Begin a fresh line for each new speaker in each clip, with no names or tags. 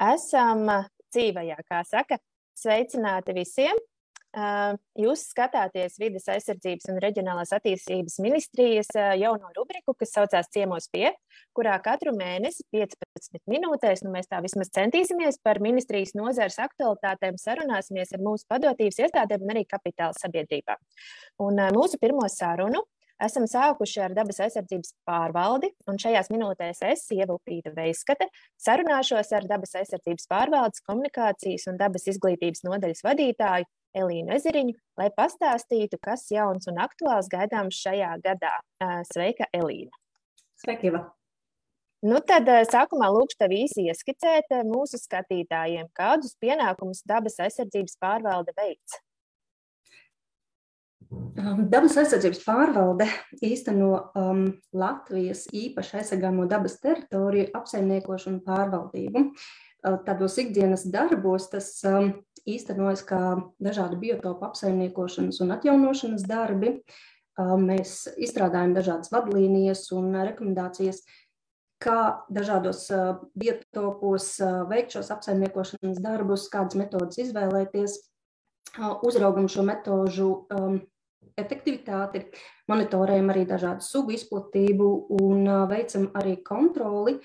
esam dzīvajā, kā saka. Sveicināti visiem! Jūs skatāties vidas aizsardzības un reģionālās attīstības ministrijas jauno rubriku, kas saucās Ciemos pie, kurā katru mēnesi 15 minūtēs, nu mēs tā vismaz centīsimies par ministrijas nozares aktualitātēm, sarunāsimies ar mūsu padotības iestādēm un arī kapitāla sabiedrībā. Un mūsu pirmo sarunu esam sākuši ar dabas aizsardzības pārvaldi, un šajās minūtēs es, Ievupīta Veiskate, sarunāšos ar dabas aizsardzības pārvaldes komunikācijas un dabas izglītības nodaļas vadītāju Elīnu Ezeriņu, lai pastāstītu, kas jauns un aktuāls gaidāms šajā gadā. Sveika, Elīna!
Sveika, Ieva!
Nu tad sākumā lūkšu tev īsi ieskicēt mūsu skatītājiem, kādus pienākumus dabas aizsardzības pārvalde veids.
Um, dabas aizsardzības pārvalde īsteno um, Latvijas īpaši aizsargāmo dabas teritoriju apsaimniekošanu pārvaldību. Uh, tādos ikdienas darbos tas um, īstenojas kā dažādu biotopu apsaimniekošanas un atjaunošanas darbi. Uh, mēs izstrādājam dažādas vadlīnijas un rekomendācijas, kā dažādos uh, biotopos uh, veikt šos apsaimniekošanas darbus, kādas metodas izvēlēties. Uh, uzraugam šo metožu um, efektivitāti, monitorējam arī dažādu sugu izplatību un veicam arī kontroli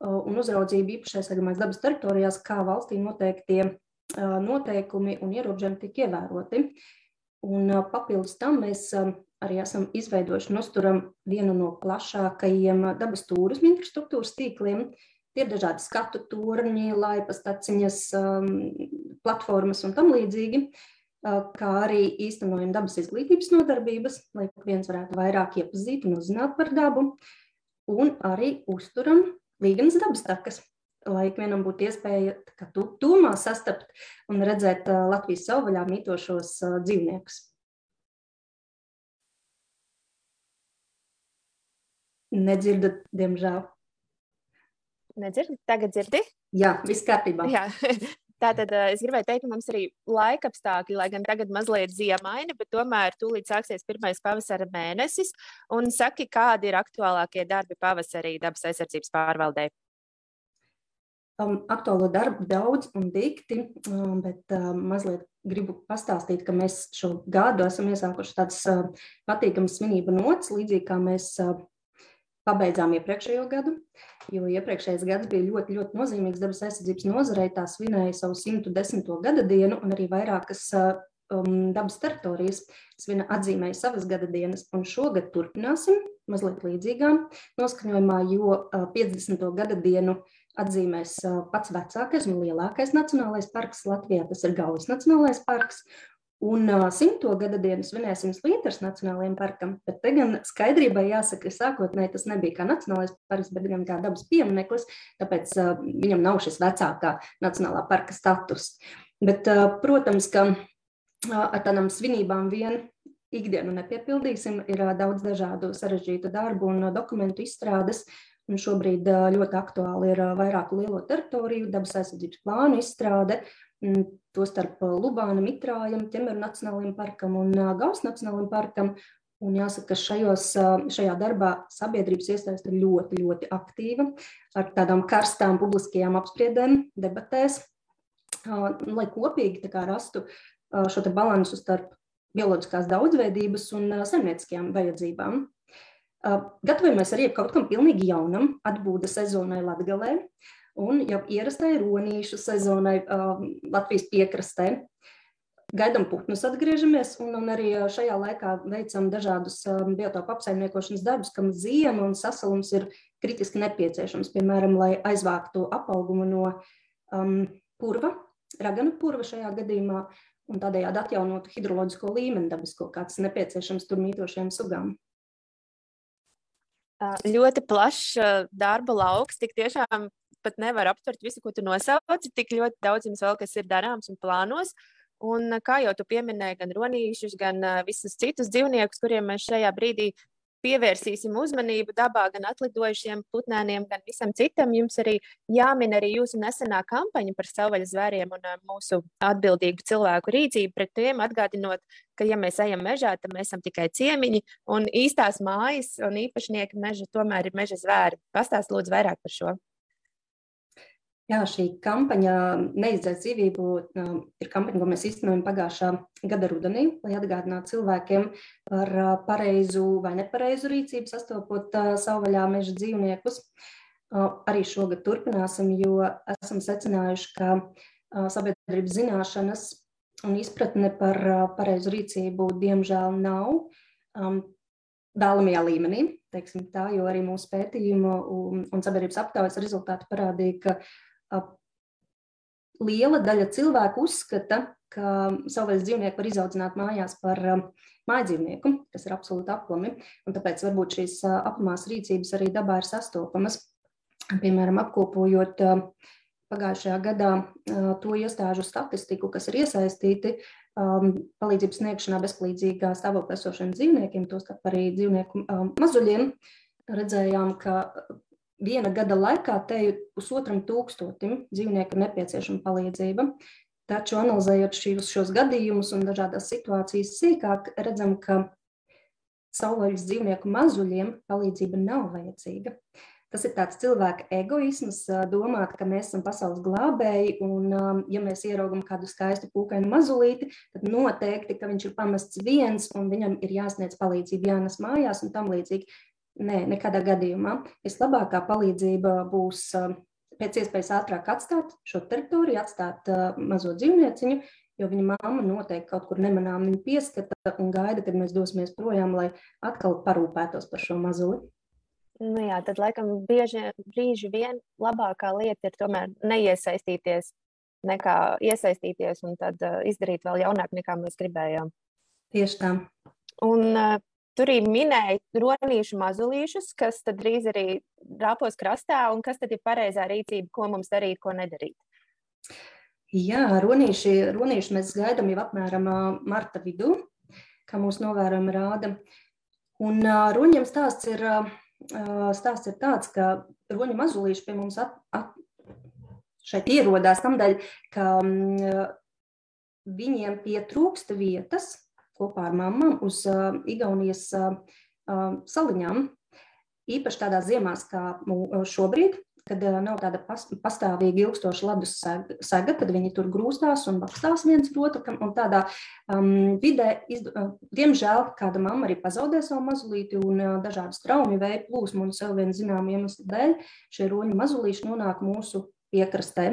un uzraudzību īpašais aizsargāmās dabas teritorijās, kā valstī noteiktie noteikumi un ierobežojumi tiek ievēroti. Un papildus tam mēs arī esam izveidojuši un uzturam vienu no plašākajiem dabas turismu infrastruktūras tīkliem. Tie ir dažādi skatu turņi, laipas taciņas, platformas un tam līdzīgi. Uh, kā arī īstenojam dabas izglītības nodarbības, lai viens varētu vairāk iepazīt un uzzināt par dabu, un arī uzturam līganas dabas takas, lai ikvienam būtu iespēja tu, tūmā sastapt un redzēt Latvijas savvaļā mītošos dzīvniekus. Nedzirdat, diemžēl.
Nedzirdi? Tagad dzirdi?
Jā, viss kārtībā.
Jā. Tātad es gribēju teikt, ka mums arī laika apstākļi, lai gan tagad mazliet ziemaini, bet tomēr tūlīt sāksies pirmais pavasara mēnesis. Un saki, kādi ir aktuālākie darbi pavasarī dabas aizsardzības pārvaldē?
Um, aktuālo darbu daudz un dikti, um, bet um, mazliet gribu pastāstīt, ka mēs šo gadu esam iesākuši tādas uh, patīkamas svinību nots, līdzīgi kā mēs uh, pabeidzām iepriekšējo gadu, jo iepriekšējais gads bija ļoti, ļoti nozīmīgs dabas aizsardzības nozarei. Tā svinēja savu 110. gada dienu, un arī vairākas um, dabas teritorijas svina atzīmēja savas gada dienas. Un šogad turpināsim mazliet līdzīgā noskaņojumā, jo uh, 50. gada dienu atzīmēs uh, pats vecākais un lielākais nacionālais parks Latvijā. Tas ir Gaujas Nacionālais parks. Un simto gada dienu svinēsim Slīters Nacionālajiem parkam, bet te gan skaidrībai jāsaka, ka sākotnēji tas nebija kā nacionālais parks, bet gan kā dabas piemineklis, tāpēc viņam nav šis vecākā nacionālā parka status. Bet, protams, ka ar tādām svinībām vien ikdienu nepiepildīsim, ir daudz dažādu sarežģītu darbu un dokumentu izstrādes, Un šobrīd ļoti aktuāli ir vairāku lielo teritoriju, dabas aizsardzības plānu izstrāde, tostarp Lubāna, Mitrājam, Ķemeru Nacionālajiem parkam un Gauss Nacionālajiem parkam. Un jāsaka, ka šajos, šajā darbā sabiedrības iesaiste ir ļoti, ļoti aktīva ar tādām karstām publiskajām apspriedēm, debatēs, lai kopīgi kā, rastu šo balansu starp bioloģiskās daudzveidības un saimnieciskajām vajadzībām. Gatavojamies arī kaut kam pilnīgi jaunam, atbūda sezonai Latgalē un jau ierastai ronīšu sezonai um, Latvijas piekrastē. Gaidām putnus, atgriežamies, un, un arī šajā laikā veicam dažādus um, biotopu apsaimniekošanas darbus, kam ziema un sasalums ir kritiski nepieciešams. Piemēram, lai aizvāktu apaugumu no um, purva, raganu purva šajā gadījumā, un tādējādi atjaunotu hidroloģisko līmeni dabisko, kāds nepieciešams tur mītošajām sugām.
Ļoti plašs darba lauks. Tik tiešām pat nevar aptvert visu, ko tu nosauci. Tik ļoti daudz jums vēl kas ir darāms un plānos. Un, kā jau tu pieminēji, gan ronīšus, gan uh, visus citus dzīvniekus, kuriem mēs šajā brīdī pievērsīsim uzmanību dabā, gan atlidojušiem putnēniem, gan visam citam. Jums arī jāmin arī jūsu nesenā kampaņa par savvaļas zvēriem un uh, mūsu atbildīgu cilvēku rīcību pret tiem, atgādinot, ka, ja mēs ejam mežā, tad mēs esam tikai ciemiņi un īstās mājas un īpašnieki meža tomēr ir meža zvēri. Pastāst lūdzu vairāk par šo.
Jā, šī kampaņa neizdzēs dzīvību ir kampaņa, ko mēs īstenojam pagājušā gada rudenī, lai atgādinātu cilvēkiem par pareizu vai nepareizu rīcību, sastopot savvaļā meža dzīvniekus. Arī šogad turpināsim, jo esam secinājuši, ka sabiedrības zināšanas un izpratne par pareizu rīcību diemžēl nav vēlamajā līmenī, tā, jo arī mūsu pētījumu un, un sabiedrības aptaujas rezultāti parādīja, ka liela daļa cilvēku uzskata, ka savvaļas dzīvnieku var izaudzināt mājās par mājdzīvnieku, kas ir absolūti aplami, un tāpēc varbūt šīs aplamās rīcības arī dabā ir sastopamas. Piemēram, apkopojot pagājušajā gadā to iestāžu statistiku, kas ir iesaistīti palīdzības sniegšanā bezpalīdzīgā stāvoklī esošiem dzīvniekiem, tostarp arī dzīvnieku mazuļiem, redzējām, ka viena gada laikā te ir pusotram tūkstotim dzīvnieku nepieciešama palīdzība. Taču, analizējot šos, šos gadījumus un dažādas situācijas sīkāk, redzam, ka savvaļas dzīvnieku mazuļiem palīdzība nav vajadzīga. Tas ir tāds cilvēka egoisms, domāt, ka mēs esam pasaules glābēji, un, ja mēs ieraugam kādu skaistu pūkainu mazulīti, tad noteikti, ka viņš ir pamests viens, un viņam ir jāsniedz palīdzība, jānes mājās un tam līdzīgi. Nē, nekādā gadījumā. Vislabākā palīdzība būs pēc iespējas ātrāk atstāt šo teritoriju, atstāt mazo dzīvnieciņu, jo viņa mamma noteikti kaut kur nemanām viņu pieskata un gaida, kad mēs dosimies projām, lai atkal parūpētos par šo mazuli.
Nu jā, tad laikam bieži brīži vien labākā lieta ir tomēr neiesaistīties, nekā iesaistīties un tad uh, izdarīt vēl jaunāk, nekā mēs gribējām.
Tieši tā.
Un uh, Tur arī minēja ronīšu mazulīšus, kas tad drīz arī rāpos krastā, un kas tad ir pareizā rīcība, ko mums darīt, ko nedarīt.
Jā, ronīši, ronīši mēs gaidām jau apmēram marta vidū, kā mūsu novērojumi rāda. Un roņiem stāsts ir, stāsts ir tāds, ka roņu mazulīši pie mums at, at, šeit ierodās tamdēļ, ka viņiem pietrūksta vietas, kopā ar mamām uz uh, Igaunijas uh, saliņām. Īpaši tādās ziemās kā šobrīd, kad nav tāda pastāvīga, ilgstoša ledus sega, kad viņi tur grūstās un bakstās viens otru. Un tādā um, vidē, izd... diemžēl, kāda mamma arī pazaudē savu mazulīti un uh, dažādu straumju veidu plūsmu un sev vien zināmu iemeslu dēļ, šie roņu mazulīši nonāk mūsu piekrastē.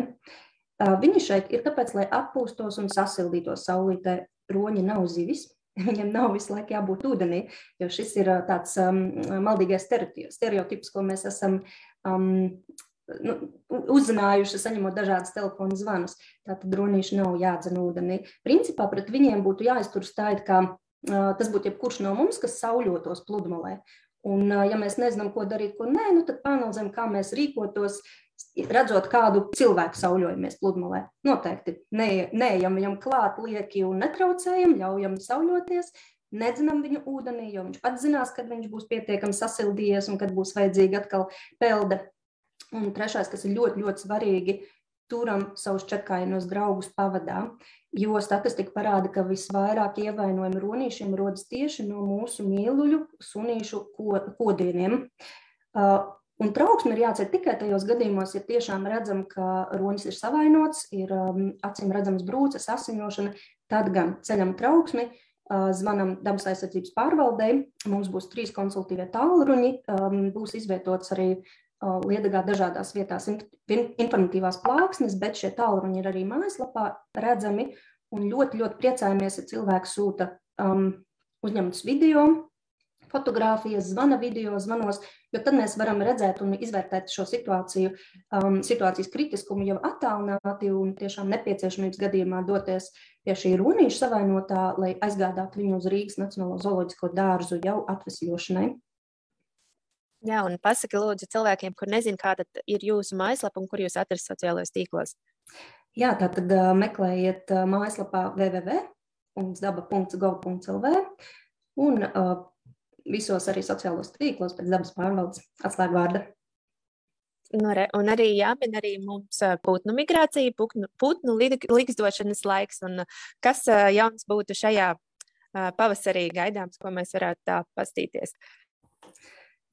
Uh, viņi šeit ir tāpēc, lai atpūstos un sasildītos saulītē. Roņi nav zivis, Viņam nav visu laiku jābūt ūdenī, jo šis ir tāds um, maldīgais stereotips, ko mēs esam um, nu, uzzinājuši, saņemot dažādas telefonu zvanus. Tātad dronīši nav jādzen ūdenī. Principā pret viņiem būtu jāizturas tā, it kā uh, tas būtu jebkurš no mums, kas sauļotos pludmalē. Un, ja mēs nezinām, ko darīt, ko nē, nu, tad panelzēm, kā mēs rīkotos, redzot kādu cilvēku sauļojamies pludmalē. Noteikti neejam viņam klāt lieki un netraucējam, ļaujam sauļoties, nedzinām viņu ūdenī, jo viņš pats zinās, kad viņš būs pietiekami sasildījies un kad būs vajadzīga atkal pelde. Un trešais, kas ir ļoti, ļoti svarīgi, turam savus četrkājienos draugus pavadā, jo statistika parāda, ka visvairāk ievainojumi ronīšiem rodas tieši no mūsu mīluļu sunīšu kodieniem. Un trauksme ir jāceļ tikai tajos gadījumos, ja tiešām redzam, ka roņas ir savainots, ir um, acīm redzams brūces, asiņošana, tad gan ceļam trauksmi, uh, zvanam dabas aizsardzības pārvaldei. Mums būs trīs konsultīvie tālruņi, um, būs izvietots arī uh, Liedagā dažādās vietās informatīvās plāksnes, bet šie tālruņi ir arī mājaslapā redzami. Un ļoti, ļoti priecājamies, ja cilvēki sūta um, uzņemtus video, fotografijas, zvana video, zvanos, jo tad mēs varam redzēt un izvērtēt šo situāciju, um, situācijas kritiskumu jau attālināti un tiešām nepieciešamības gadījumā doties pie šī runīša savainotā, lai aizgādātu viņu uz Rīgas Nacionālo zooloģisko dārzu jau atvesļošanai.
Jā, un pasaki lūdzu cilvēkiem, kur nezin, kāda ir jūsu mājaslapa un kur jūs atrast sociālajos tīklos.
Jā, tā tad uh, meklējiet uh, mājaslapā www.daba.gov.lv un uh, visos arī sociālos tīklos pēc dabas pārvaldes atslēgvārda.
Nu, re, un arī jāmin arī mums putnu migrācija, putnu, putnu līgzdošanas laiks, un kas jauns būtu šajā pavasarī gaidāms, ko mēs varētu tā pastīties.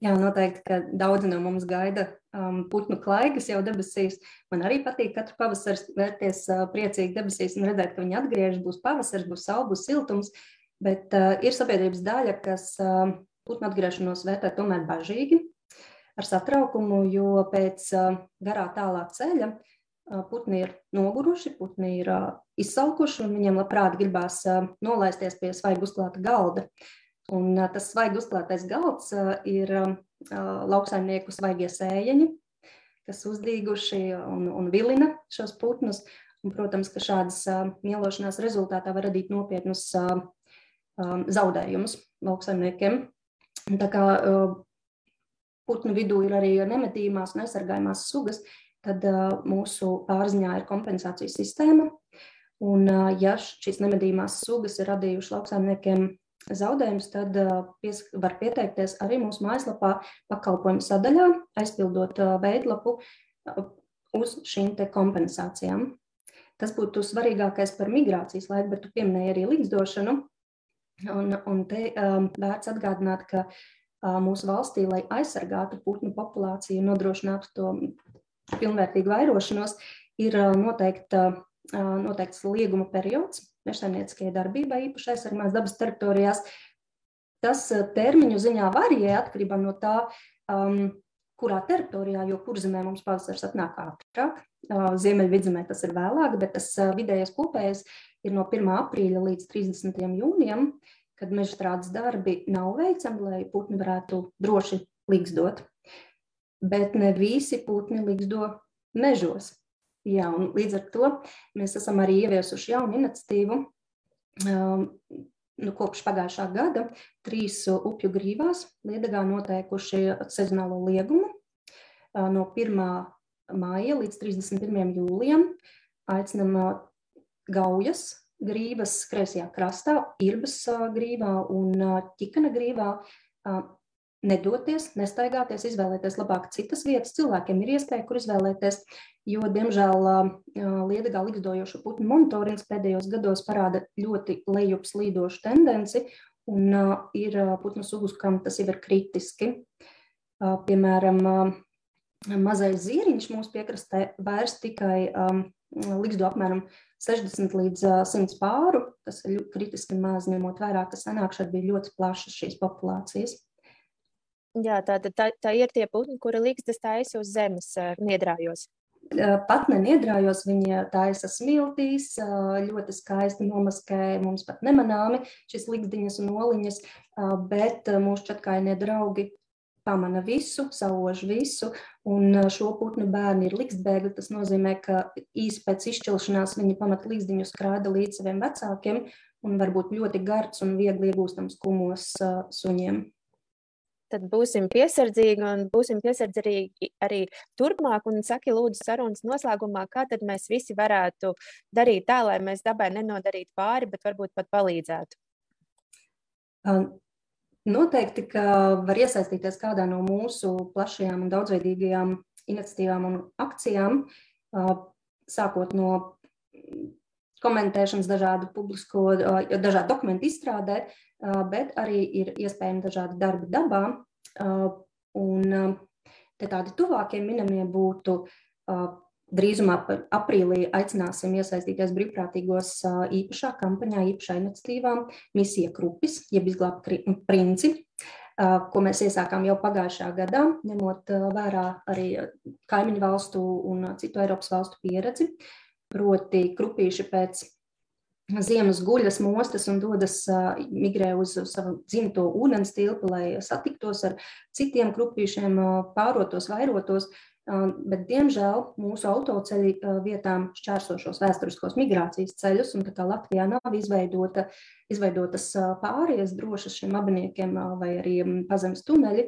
Jā, noteikti, ka daudzi no mums gaida um, putnu klaigas jau debesīs. Man arī patīk katru pavasari vērties uh, priecīgi debesīs un redzēt, ka viņi atgriežas, būs pavasaris, būs saule, būs siltums. Bet uh, ir sabiedrības daļa, kas uh, putnu atgriešanos vērtē tomēr bažīgi, ar satraukumu, jo pēc uh, garā tālā ceļa uh, putni ir noguruši, putni ir uh, izsalkuši un viņiem labprāt gribās uh, nolaisties pie svaigu uzklāta galda. Un tas svaigi uzklātais galds ir lauksaimnieku svaigie sējeņi, kas uzdīguši un, un vilina šos putnus. Un, protams, ka šādas mielošanās rezultātā var radīt nopietnus zaudējumus lauksaimniekiem. Tā kā putnu vidū ir arī nemetīmās un aizsargājumās sugas, tad mūsu pārziņā ir kompensācijas sistēma. Un, ja šīs nemedījumās sugas ir radījušas lauksaimniekiem zaudējumus, tad pies, var pieteikties arī mūsu mājaslapā pakalpojumu sadaļā, aizpildot veidlapu uz šīm kompensācijām. Tas būtu svarīgākais par migrācijas laiku, bet tu pieminēji arī līdzdošanu. Un, un te um, vērts atgādināt, ka uh, mūsu valstī, lai aizsargātu putnu populāciju un nodrošinātu to pilnvērtīgu vairošanos, ir uh, noteikta, uh, noteikts lieguma periods, mežsaimnieciskajai darbībai īpaši aizsargāmās dabas teritorijās. Tas eh, termiņu ziņā varijē atkarībā no tā, um, kurā teritorijā, jo kurzemē mums pavasaris atnāk ātrāk. Uh, Ziemeļvidzemē tas ir vēlāk, bet tas uh, vidējais kopējais ir no 1. aprīļa līdz 30. jūnijam, kad meža strādes darbi nav veicami, lai putni varētu droši līgzdot. Bet ne visi putni līgzdo mežos. Jā, un līdz ar to mēs esam arī ieviesuši jaunu iniciatīvu. Um, nu, kopš pagājušā gada trīs upju grīvās Lietuvā noteikuši sezonālo liegumu uh, no 1. māja līdz 31. jūlijam. Aicinam uh, gaujas grīvas kreisajā krastā, Irbas grīvā un Ķikana grīvā nedoties, nestaigāties, izvēlēties labāk citas vietas. Cilvēkiem ir iespēja, kur izvēlēties, jo, diemžēl, liedagā likstojošo putnu monitorings pēdējos gados parāda ļoti lejupslīdošu tendenci, un ir putnu sugas, kam tas jau ir kritiski. Piemēram, mazais zīriņš mūsu piekrastē vairs tikai liksto apmēram 60 līdz 100 pāru. Tas ir kritiski maz, ņemot vērā, ka senāk šeit bija ļoti plašas šīs populācijas.
Jā, tā, tā, tā ir tie putni, kuri līgstas taisa uz zemes niedrājos.
Pat neniedrājos, viņa taisa smiltīs, ļoti skaisti nomaskē, mums pat nemanāmi šīs līgsdiņas un oliņas, bet mūsu čatkainie draugi pamana visu, sauž visu, un šo putnu bērni ir likstbēgli. Tas nozīmē, ka īsi pēc izšķilšanās viņi pamat līgsdiņu skrāda līdz saviem vecākiem un varbūt ļoti gards un viegli iegūstams kumos suņiem
tad būsim piesardzīgi un būsim piesardzīgi arī turpmāk. Un saki, lūdzu, sarunas noslēgumā, kā tad mēs visi varētu darīt tā, lai mēs dabai nenodarītu pāri, bet varbūt pat palīdzētu.
Noteikti, ka var iesaistīties kādā no mūsu plašajām un daudzveidīgajām iniciatīvām un akcijām, sākot no komentēšanas, dažādu publisko, dažādu dokumentu izstrādē, bet arī ir iespējami dažādi darbi dabā. Un te tādi tuvākie minamie būtu drīzumā aprīlī aicināsim iesaistīties brīvprātīgos īpašā kampaņā, īpašā iniciatīvā Misija Krupis, jeb izglābt princi, ko mēs iesākām jau pagājušā gadā, ņemot vērā arī kaimiņu valstu un citu Eiropas valstu pieredzi. Proti, krupīši pēc ziemas guļas mostas un dodas migrē uz savu dzimto ūdens tilpu, lai satiktos ar citiem krupīšiem, pārotos, vairotos. Bet, diemžēl, mūsu autoceļi vietām šķērso šos vēsturiskos migrācijas ceļus, un tā kā Latvijā nav izveidota, izveidotas pārējas drošas šiem abiniekiem vai arī pazemes tuneļi,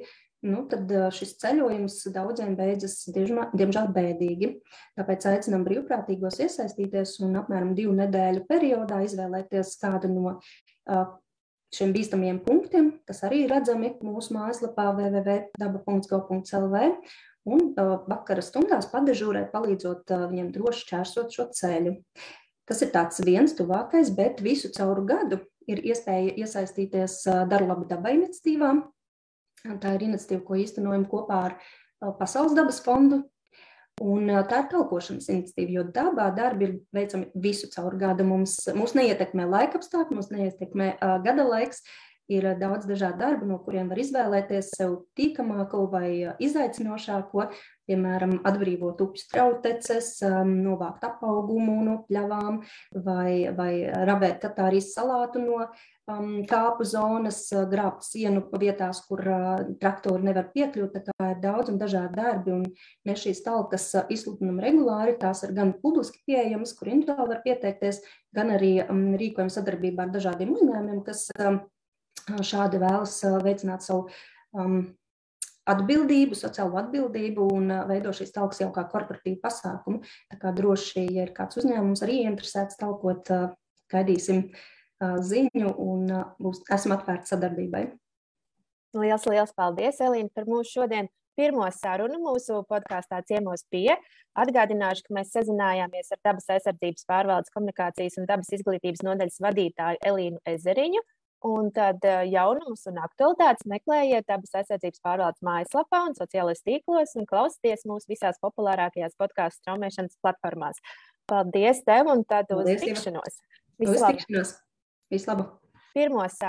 nu, tad šis ceļojums daudziem beidzas diemžēl bēdīgi. Tāpēc aicinām brīvprātīgos iesaistīties un apmēram divu nedēļu periodā izvēlēties kādu no šiem bīstamiem punktiem, kas arī redzami mūsu mājaslapā www.daba.gov.lv un vakara stundās padežūrēt, palīdzot viņiem droši čērsot šo ceļu. Tas ir tāds viens tuvākais, bet visu cauru gadu ir iespēja iesaistīties Daru labu dabai iniciatīvām, Tā ir iniciatīva, ko īstenojam kopā ar Pasaules dabas fondu. Un tā ir kalpošanas iniciatīva, jo dabā darbi ir veicami visu caur gadu. Mums, mums neietekmē laika apstākļi, mums neietekmē uh, gada laiks. Ir daudz dažādu darbu, no kuriem var izvēlēties sev tīkamāko vai izaicinošāko, piemēram, atbrīvot upju strauteces, novākt apaugumu no pļavām vai, vai rabēt tatārijas salātu no um, kāpu zonas, uh, grābt sienu vietās, kur uh, traktori nevar piekļūt. Tā kā ir daudz un dažādi darbi, un mēs šīs talkas izsludinām regulāri. Tās ir gan publiski pieejamas, kur individuāli var pieteikties, gan arī um, rīkojam sadarbībā ar dažādiem uzņēmumiem, kas um, šādi vēlas uh, veicināt savu um, atbildību, sociālo atbildību un uh, veido šīs talkas jau kā korporatīvu pasākumu. Tā kā droši, ja ir kāds uzņēmums arī interesēts talkot, uh, gaidīsim ziņu un būs, esmu atvērta sadarbībai.
Lielas, liels paldies, Elīna, par mūsu šodien pirmo sarunu mūsu podkāstā ciemos pie. Atgādināšu, ka mēs sazinājāmies ar dabas aizsardzības pārvaldes komunikācijas un dabas izglītības nodaļas vadītāju Elīnu Ezeriņu. Un tad jaunumus un aktualitātes meklējiet dabas aizsardzības pārvaldes mājaslapā un sociālajos tīklos un klausieties mūsu visās populārākajās podkāstu straumēšanas platformās. Paldies tev un tad uz tikšanos!
Visu labu! Vislabāk!
Pirmo sarunu